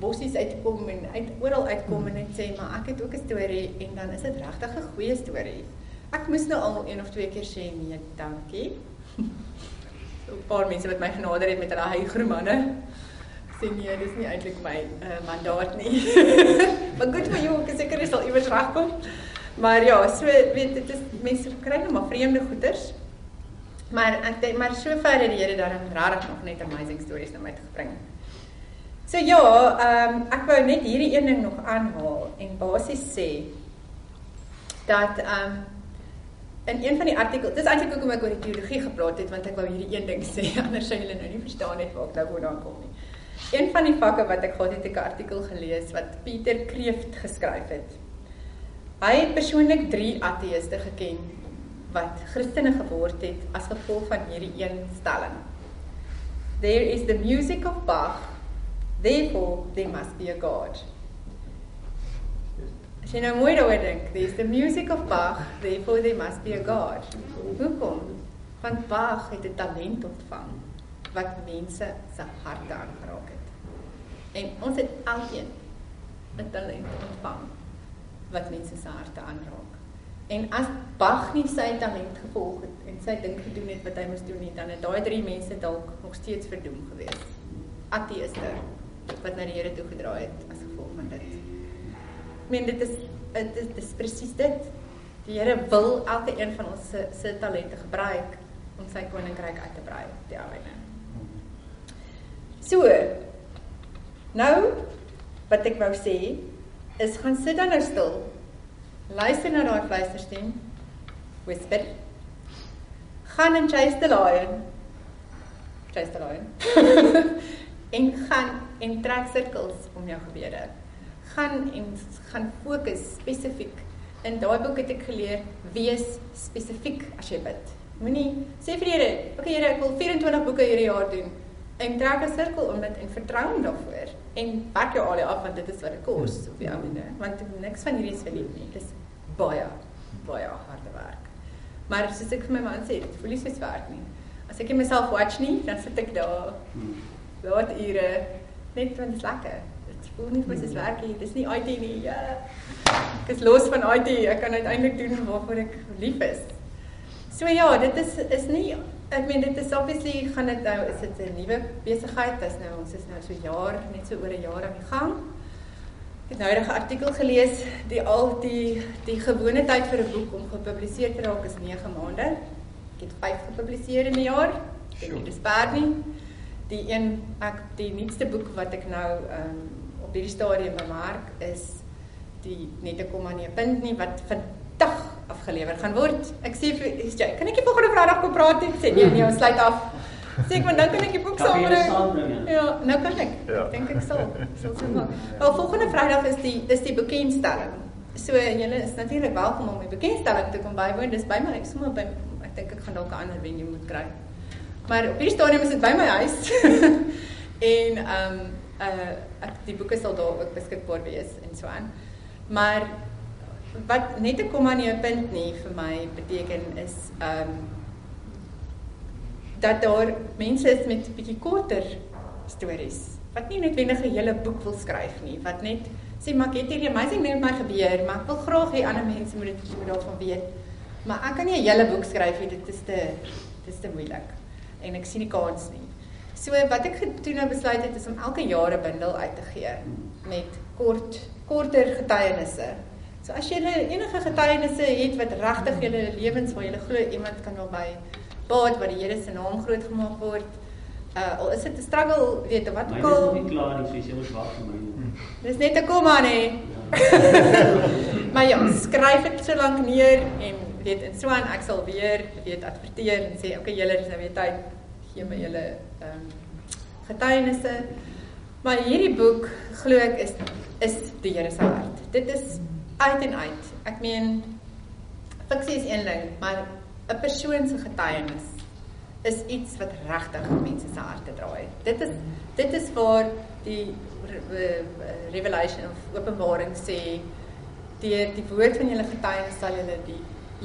bossies uitkom en uit oral uitkom en net sê maar ek het ook 'n storie en dan is dit regtig 'n goeie storie. Ek moes nou al een of twee keer sê nee, dankie. [laughs] 'n paar mense wat my genader het met hulle hygroe manne nee, dis nie eintlik my uh, mandaat nie. [laughs] maar goed vir jou, ek seker jy sal iewers regkom. Maar ja, so weet dit is mense kry nou maar vreemde goeters. Maar ek dink maar sover het die Here dan regtig nog net amazing stories na my te bring. So ja, ehm um, ek wou net hierdie een ding nog aanhaal en basies sê dat ehm um, in een van die artikels, dis eintlik hoekom ek oor die teologie gepraat het want ek wou hierdie een ding [laughs] sê anders sou julle nou nie verstaan net waar ek nou vandaan kom nie. Een van die vakke wat ek gehad het, het 'n artikel gelees wat Pieter Kreeft geskryf het. Hy het persoonlik 3 ateëste geken wat Christene geword het as gevolg van hierdie een stelling. There is the music of Bach, therefore there must be a God. As jy nou mooi daaroor dink, there is the music of Bach, therefore there must be a God. Hoekom? Want Bach het 'n talent ontvang wat mense se harte aangeraak het. En ons het elkeen 'n talent ontvang wat mense se harte aanraak. En as Bach nie sy talent gevolg het en sy ding gedoen het wat hy moes doen nie, dan het daai drie mense dalk nog steeds verdoem gewees. Ateëste wat na die Here toe gedraai het as gevolg van dit. Ek meen dit is dit is, is presies dit. Die Here wil elke een van ons se se talente gebruik om sy koninkryk uit te brei op die aarde. So. Nou wat ek wou sê is gaan sit dan nou stil Luister na daai fluisterstem. Whisper. Gaan en chase the lion. Chase the lion. [laughs] en gaan en trek sirkels om jou gebede. Gaan en gaan fokus spesifiek. In daai boek het ek geleer wees spesifiek as jy bid. Moenie sê vir die Here, okay Here, ek wil 24 boeke hierdie jaar doen. En trek 'n sirkel om dit en vertrou hom daarvoor. En werk jou al die af want dit is wat dit kos op die einde. Want niks van hierdie is verlief nie. Dis baie baie harde werk. Maar soos ek vir my man sê, dit voel nie soos werk nie. As ek myself watch nie, dan sit ek daar. Laat ure net want dit is lekker. Dit voel nie soos werk nie. Dis nie IT nie. Ja. Ek is los van IT. Ek kan uiteindelik doen waarvoor ek lief is. So ja, dit is is nie ek meen dit is obviously gaan dit nou is dit 'n nuwe besigheid. Dis nou ons is nou so jaar net so oor 'n jaar aan die gang. Ek het nou 'n artikel gelees, die al die die gewone tyd vir 'n boek om gepubliseer te raak is 9 maande. Ek het 5 gepubliseer in 'n jaar. Dit is ver nie. Die een ek die nuutste boek wat ek nou ehm um, op hierdie stadium bemark is die net 'n komma nie 'n punt nie wat vandag afgelewer gaan word. Ek sê vir jy, kan ek die volgende Vrydag kom praat en sê nee nee, ons sluit af. Sê ek want dan kan ek die boek saambring. Ja, nou kan ek. Ja. Ek dink ek sal. Sal sê maar. Wel volgende Vrydag is die is die bekendstelling. So julle is natuurlik welkom om die bekendstelling te kom bywoon. Dis by my ek sommer by ek dink ek gaan dalk 'n ander venue moet kry. Maar op hierdie stadium is dit by my huis. [laughs] en ehm um, uh ek die boeke sal daar ook beskikbaar wees en so aan. Maar wat net 'n komma nie 'n punt nie vir my beteken is ehm um, dat daar mense is met bietjie korter stories wat nie noodwendig 'n hele boek wil skryf nie, wat net sê maar ek het hierdie amazing ding met my gebeur, maar ek wil graag hê ander mense moet dit moet daarvan weet. Maar ek kan nie 'n hele boek skryf nie, dit is te dit is te moeilik en ek sien nie kans nie. So wat ek toe nou besluit het is om elke jaar 'n bundel uit te gee met kort korter getuienisse. So as jy enige getuienisse het wat regtig julle lewens waar jy glo iemand kan naby baat waar die Here se naam groot gemaak word. Uh al is dit 'n struggle, weet jy wat ook al. Dit is nog nie klaar nie, so jy moet wag vir my. Dis net 'n kom aan hè. [laughs] maar ja, skryf dit so lank neer en weet en so aan ek sal weer weet adverteer en sê okay julle is nou weer tyd gee my julle ehm um, getuienisse. Maar hierdie boek glo ek is is die Here se hart. Dit is uit en uit. Ek meen fiksie is een ding, maar 'n persoon se getuienis is iets wat regtig mense se harte draai. Dit is dit is waar die revelation of openbaring sê deur die woord van julle getuienis sal julle die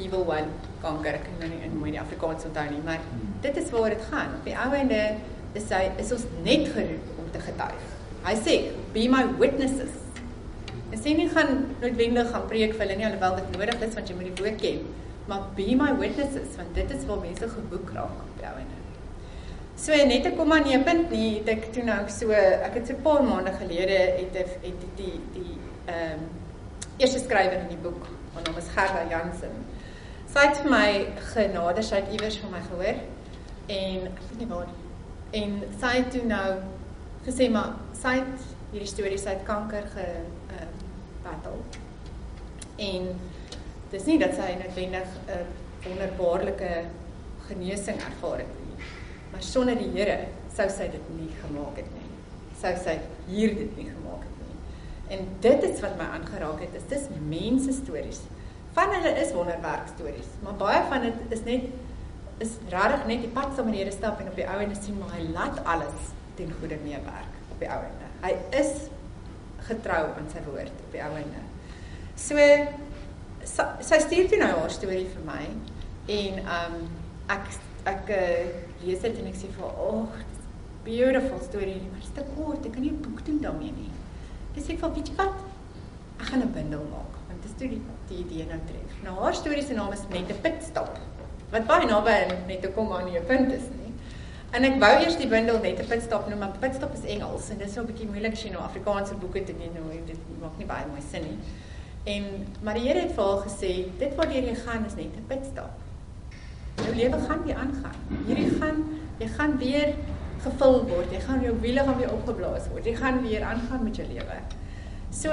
evil one kanker ek kan nou nie in mooi die Afrikaans onthou nie, maar dit is waar dit gaan. Op die ou einde is hy is ons net geroep om te getuig. Hy sê, "Be my witnesses." Ek sê nie gaan noodwendig gaan preek vir hulle nie alhoewel dit nodig is want jy moet die woord ken, maar be my witnesses want dit is waar mense geboek raak op jou en. So net ek kom aan 'n punt nie, het ek toe nou so ek het so 'n paar maande gelede het het die die die ehm um, eerste skrywer in die boek, haar naam is Gerda Jansen. Sy het vir my genade, sy het iewers van my gehoor en ek weet nie waar nie En sy het toe nou gesê maar sy het hierdie storie sy het kanker ge battle. En dis nie dat sy noodwendig 'n wonderbaarlike genesing ervaar het nie. Maar sonder die Here sou sy dit nie gemaak het nie. Sou sy hier dit nie gemaak het nie. En dit is wat my aangeraak het. Is dis mense stories. Van hulle is wonderwerk stories, maar baie van dit is net is regtig net die pad saam met die Here stap en op die ou en sien maar hy laat alles ten goeie meewerk op die ou ende. Hy is getrou aan sy woord op die ou ende. So sy stuur toe nou haar storie vir my en um ek ek uh, lees dit en ek sê vir ag beautiful story maar dit is te kort ek kan nie 'n boek doen daarmee nie. Ek sê vir weet jy wat? Ek gaan 'n bundel maak want dit is toe die, die idee nou tref. Nou haar storie se naam is net 'n pitstop wat baie naby net te kom aan 'n punt is nie. En ek wou eers die bundel net 'n pitstop noem, maar pitstop is Engels en dit is so 'n bietjie moeilik as jy nou Afrikaanse boeke te doen nou dit maak nie baie mooi sin nie. En maar die Here het vir haar gesê, dit wat jy gaan is net 'n pitstop. Jou lewe gaan weer aangaan. Hierdie gaan jy gaan weer gevul word. Jy gaan jou wiele gaan weer opgeblaas word. Jy gaan weer aangaan met jou lewe. So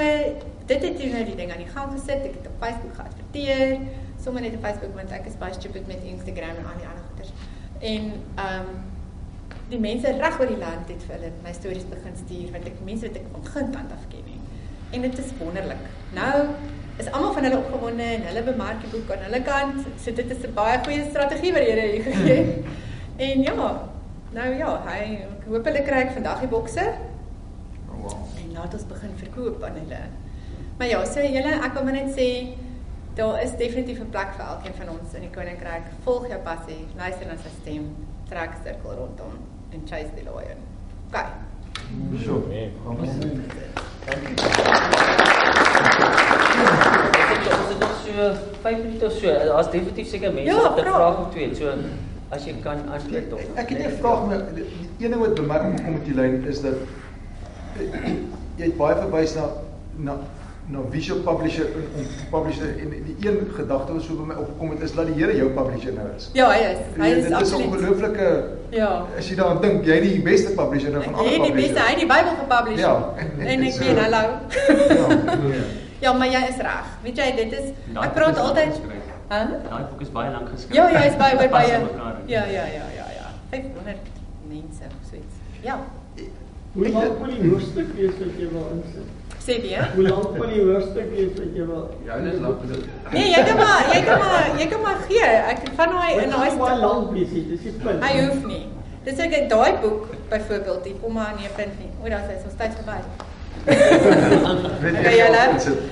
dit het toe nou die ding aan die gang gesit. Ek het op Facebook geadverteer sommer net op Facebook want ek is baie stupid met Instagram en al die ander goeders. En ehm um, die mense reg oor die land het vir hulle my stories begin stuur want ek mense wat ek van kind aan af ken. En dit is wonderlik. Nou is almal van hulle opgewonde en hulle bemark die boek aan hulle kant. So dit is 'n baie goeie strategie wat Here hier gegee het. En ja, nou ja, hy ek hoop hulle kry ek vandag die bokse. Oh, wow. En laat ons begin verkoop aan hulle. Maar ja, so julle ek wil net sê daar is definitief 'n plek vir elkeen van ons in die koninkryk. Volg jou passie, luister na sy stem, trek sirkel rondom en chase the lion. Okay. Sjoe. Nee. Amen. Ons het ons het nog so 5 minute of so. Daar's definitief seker mense Ja, wat 'n vra. vraag of twee. So as jy kan antwoord tog. Ek het 'n vraag maar die een ding wat by my opkom met die lyn is dat eh, jy het baie verwys na na na visual publisher en om publisher en die een gedagte wat so by my opkom het is dat die Here jou publisher nou is. Ja, hy is. Hy is dit is 'n absoluut. ongelooflike Ja. as jy daaraan dink, jy die beste publisher nou van Hy alle het die beste, hy het die Bybel gepublish. Ja. En ek [laughs] So- weet hallo. Ja. [laughs] Ja, maar jy is reg. Weet jy, dit is ek praat is altyd. Hæ? Daai boek is baie lank geskryf. Ja, jy is baie [laughs] baie baie. Ja, ja, ja, ja, ja. 500 mense of so iets. Ja. Hoe lank moet die hoofstuk wees wat jy wil insit? Sê weer. Hoe lank moet die hoofstuk wees wat jy wil? Ja, dit is lank dit. Nee, jy kan maar jy kan maar jy kan maar gee. Ek van daai in Dit daai is baie lank wees, dit is die punt. Hy hoef nie. Dis ek daai boek byvoorbeeld, die komma nee punt nie. O, daar's hy so tyd verby. Dit sit.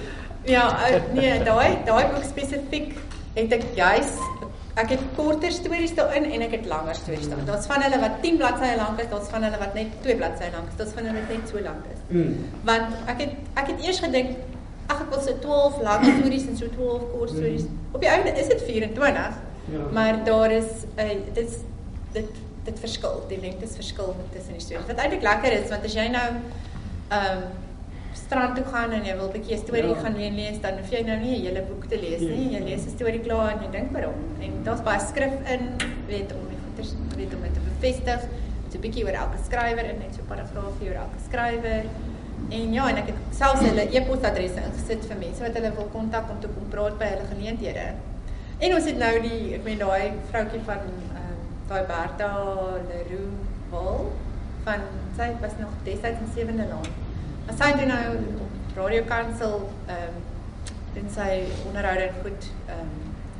Ja, uh, nee, daai daai boek spesifiek het ek juis ek het korter stories daarin en ek het langer stories daarin. Daar's van hulle wat 10 bladsye lank is, daar's van hulle wat net 2 bladsye lank is, daar's van hulle wat net so lank is. Mm. Want ek het ek het eers gedink ag ek wil so 12 lang stories en so 12 kort stories. Op die einde is dit 24. Ja. Maar daar is uh, dit is dit dit verskil, die lengtes verskil tussen die stories. Wat eintlik lekker is want as jy nou ehm um, strand toe gaan en jy wil 'n bietjie 'n storie Ja. gaan leen lees, dan hoef jy nou nie 'n hele boek te lees nie. Ja. Jy lees 'n storie klaar en jy dink oor hom. En daar's baie skrif in, weet om die goeters weet om dit te bevestig. So 'n bietjie oor elke skrywer en net so 'n paragraafie oor elke skrywer. En ja, en ek het selfs hulle e-posadresse ingesit vir mense wat hulle wil kontak om te kom praat by hulle geleenthede. En ons het nou die ek meen daai vroutjie van ehm daai Bertha Leroux Hall van sy was nog destyds in Sewende Laan. Maar sy doen nou Radio Kansel ehm doen sy onderhoude goed ehm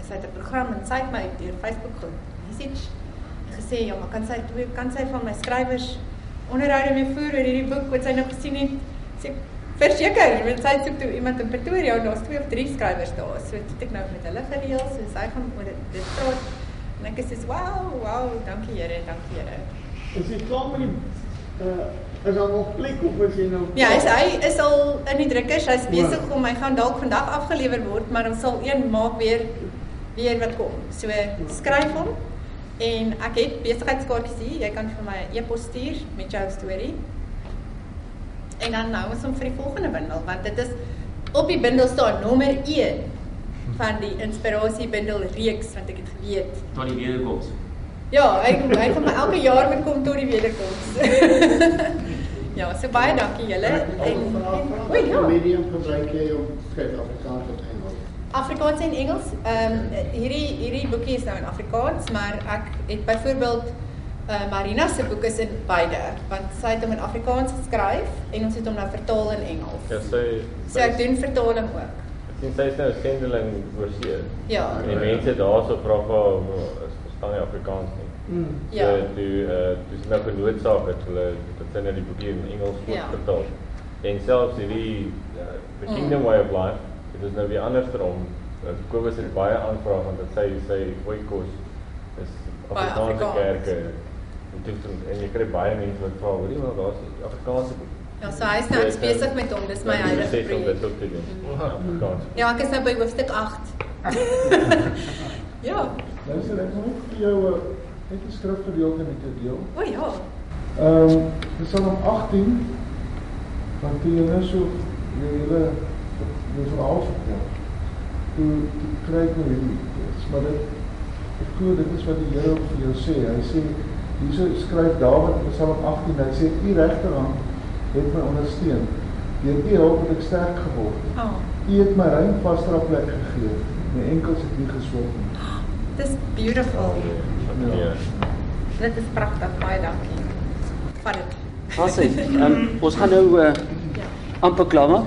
sy het 'n program en sy het my deur Facebook ge-message en gesê ja, maar kan sy twee kan sy van my skrywers onderhoude mee voer oor hierdie boek wat sy nou gesien het. Sê verseker, want sy soek toe iemand in Pretoria en daar's twee of drie skrywers daar. So het ek nou met hulle gereël, so sy gaan oor dit dit praat. En ek sê, "Wow, wow, dankie Here, dankie Here." Is jy klaar met die uh is daar nog plek of is jy nou Ja, hy is, hy is al in die drukkers. Hy's besig Ja. om hy gaan dalk vandag afgelewer word, maar ons sal een maak weer weer wat kom. So skryf hom en ek het besigheidskaartjies hier. Jy kan vir my 'n e-pos stuur met jou storie. En dan nou ons hom vir die volgende bundel want dit is op die bundel staan nommer 1 van die inspirasiebundel reeks want ek het geweet. Tot die wederkoms. Ja, hy hy gaan my elke jaar moet kom tot die wederkoms. [laughs] ja, so baie dankie julle en, en o ja. medium gebruik jy om skryf Afrikaans of Engels? Afrikaans en Engels. Ehm um, hierdie hierdie boekie is nou in Afrikaans, maar ek het byvoorbeeld uh, Marina se boek is in beide, want sy het hom in Afrikaans geskryf en ons het hom nou vertaal in Engels. Ja, sy So ek doen vertaling ook. Sien sy is nou 'n sendeling oor see. Ja. En die mense daarso vra vir haar, "Maar is verstaan nie Afrikaans nie. Mm. Ja. So toe uh dis nou genoodsaak dat hulle sy net die boekie in Engels moet Ja. vertaal. En selfs hierdie uh, The Mm. Kingdom Way of Life, dit is nou weer andersom. Uh, Kobus het baie aanvrae want dit sy sy oikos is Baie Afrikaanse Afrikaans. kerke. En toe en jy kry baie mense wat vra, "Hoorie maar daar's die Afrikaanse boek." Ja, so hy is nou ek's besig met hom. Dis my Ja, heilige dit projek. doen. Afrikaans. Ja, ek is nou by hoofstuk 8. [laughs] ja. Luister, ek wil net vir jou uh, net 'n skrifgedeelte met jou deel. O ja. Ehm um, Psalm 18 van toe jy nou so hele so half vertel. Toe toe kry ek nou hierdie iets, maar dit ek glo dit is wat die Here vir jou sê. Hy sê hierso skryf Dawid in Psalm 18, hy sê u regterhand het my ondersteun. Deur u hulp het ek sterk geword. Oh, U het my rein vasdra plek gegee. My enkels het nie geswel nie. dis beautiful. Ja. Dit is pragtig. Baie dankie. Vat dit. Hasie, um, ons gaan nou uh, Ja. amper klaar maak.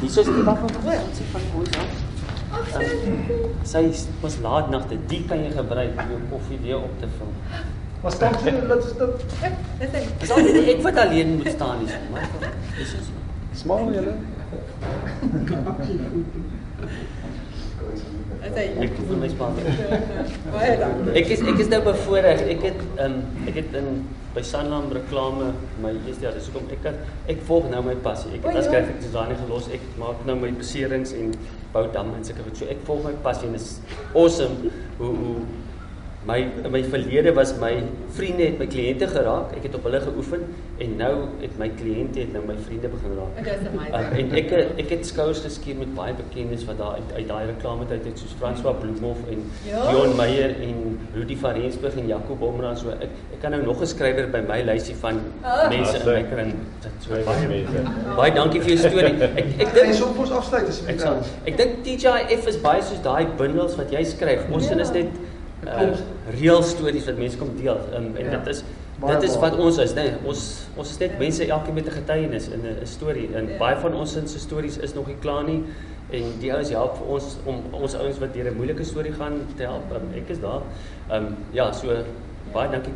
Hier is die wat van voor, ons van ons af. Um, sy was laat nagte. Die kan jy gebruik om jou koffie weer op te vul. Staan sê dat is dit Ja, dis al nie ek wat alleen moet staan nie, maar dis is Smaal julle? Dis hy. ek voel my span. Baie dankie. Ek is ek is nou bevoorreg. Ek het um ek het in by Sanlam reklame my eerste jaar, dis hoekom ek kan ek volg nou my passie. Ek het as ja. graphic designer gelos. Ek maak nou my beserings en bou damme en sulke goed. So ek volg my passie en is awesome hoe hoe my in my verlede was my vriende het my kliënte geraak. Ek het op hulle geoefen en nou het my kliënte het nou my vriende begin raak. Dit is amazing. Um, en ek ek het skouers geskeur met baie bekendes wat daar uit, uit daai reklame tyd het soos François Bloemhof en Ja. Dion Meyer en Rudy van Rensburg en Jacob Omran so ek ek kan nou nog 'n skrywer by my lysie van Ah. mense in my kring dit so baie mense. baie dankie vir jou storie [laughs] ek ek dink dink so ons afsluit as ek ons. ek dink TGIF is baie soos daai bundels wat jy skryf ons sin is net uh, reël stories wat mense kom deel um, en Ja. dit is dit is wat ons is nê nee, ons ons is net mense elkeen met 'n getuienis en 'n storie en Ja. baie van ons se stories is nog nie klaar nie en die ouens help vir ons om ons ouens wat deur 'n moeilike storie gaan te help um, ek is daar um, ja so baie dankie